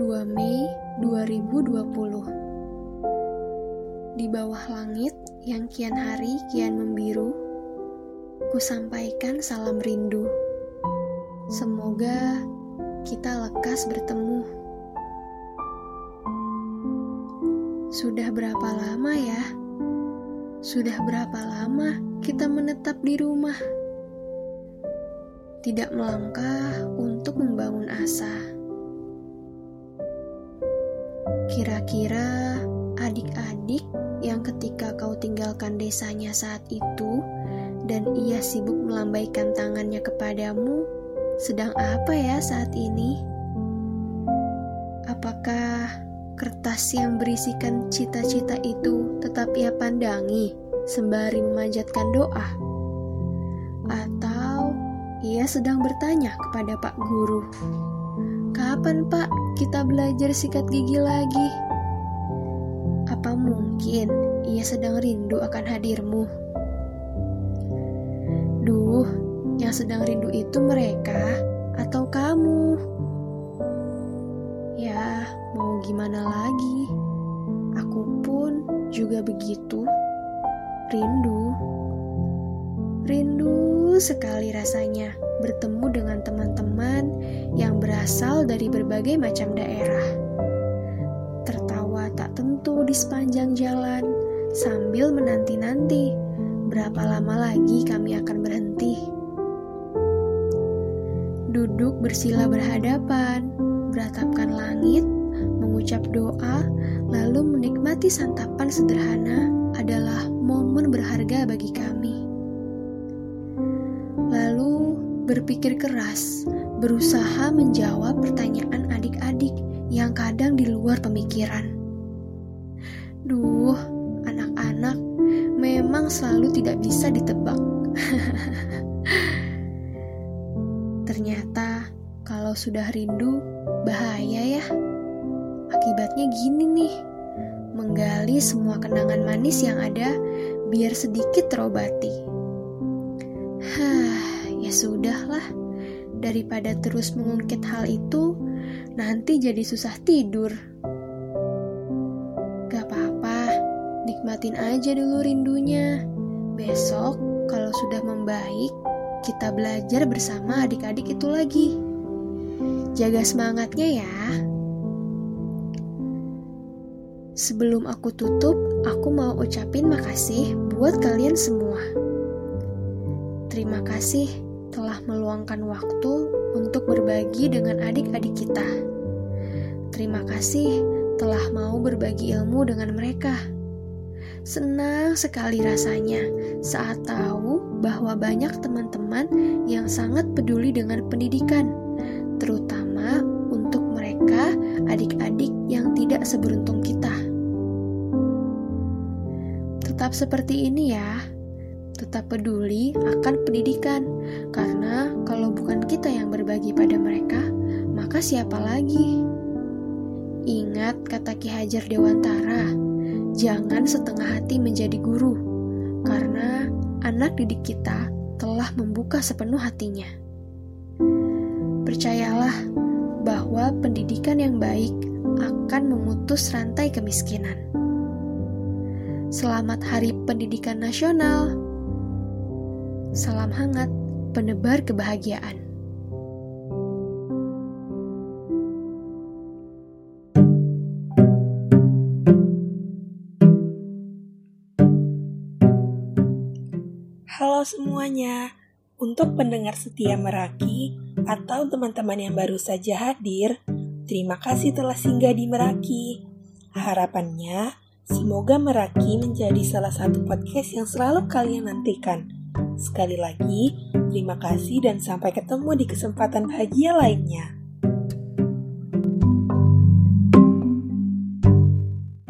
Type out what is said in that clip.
2 Mei 2020 Di bawah langit yang kian hari kian membiru Ku sampaikan salam rindu Semoga kita lekas bertemu Sudah berapa lama ya? Sudah berapa lama kita menetap di rumah? Tidak melangkah untuk membangun asa Kira-kira adik-adik yang ketika kau tinggalkan desanya saat itu dan ia sibuk melambaikan tangannya kepadamu, sedang apa ya saat ini? Apakah kertas yang berisikan cita-cita itu tetap ia pandangi sembari memanjatkan doa? Atau ia sedang bertanya kepada Pak Guru, "Kapan, Pak, kita belajar sikat gigi lagi. Apa mungkin ia sedang rindu akan hadirmu? Duh, yang sedang rindu itu mereka atau kamu? Sekali rasanya bertemu dengan teman-teman yang berasal dari berbagai macam daerah. Tertawa tak tentu di sepanjang jalan sambil menanti-nanti berapa lama lagi kami akan berhenti. Duduk bersila berhadapan, beratapkan langit, mengucap doa, lalu menikmati santapan sederhana adalah momen berharga bagi kami. Berpikir keras, berusaha menjawab pertanyaan adik-adik yang kadang di luar pemikiran. Duh, anak-anak memang selalu tidak bisa ditebak. Ternyata kalau sudah rindu bahaya ya. Akibatnya gini nih, menggali semua kenangan manis yang ada biar sedikit terobati. Ya sudahlah. Daripada terus mengungkit hal itu, nanti jadi susah tidur. Gak apa-apa, nikmatin aja dulu rindunya. Besok, kalau sudah membaik, kita belajar bersama adik-adik itu lagi. Jaga semangatnya ya. Sebelum aku tutup, aku mau ucapin makasih buat kalian semua. Terima kasih telah meluangkan waktu untuk berbagi dengan adik-adik kita. Terima kasih telah mau berbagi ilmu dengan mereka. Senang sekali rasanya saat tahu bahwa banyak teman-teman yang sangat peduli dengan pendidikan, terutama untuk mereka adik-adik yang tidak seberuntung kita. Tetap seperti ini ya tetap peduli akan pendidikan, karena kalau bukan kita yang berbagi pada mereka, maka siapa lagi? Ingat kata Ki Hajar Dewantara, jangan setengah hati menjadi guru, karena anak didik kita telah membuka sepenuh hatinya. Percayalah bahwa pendidikan yang baik akan memutus rantai kemiskinan. Selamat Hari Pendidikan Nasional! Salam hangat, penebar kebahagiaan. Halo semuanya, untuk pendengar setia Meraki atau teman-teman yang baru saja hadir, terima kasih telah singgah di Meraki. Harapannya, semoga Meraki menjadi salah satu podcast yang selalu kalian nantikan Sekali lagi, terima kasih dan sampai ketemu di kesempatan bahagia lainnya.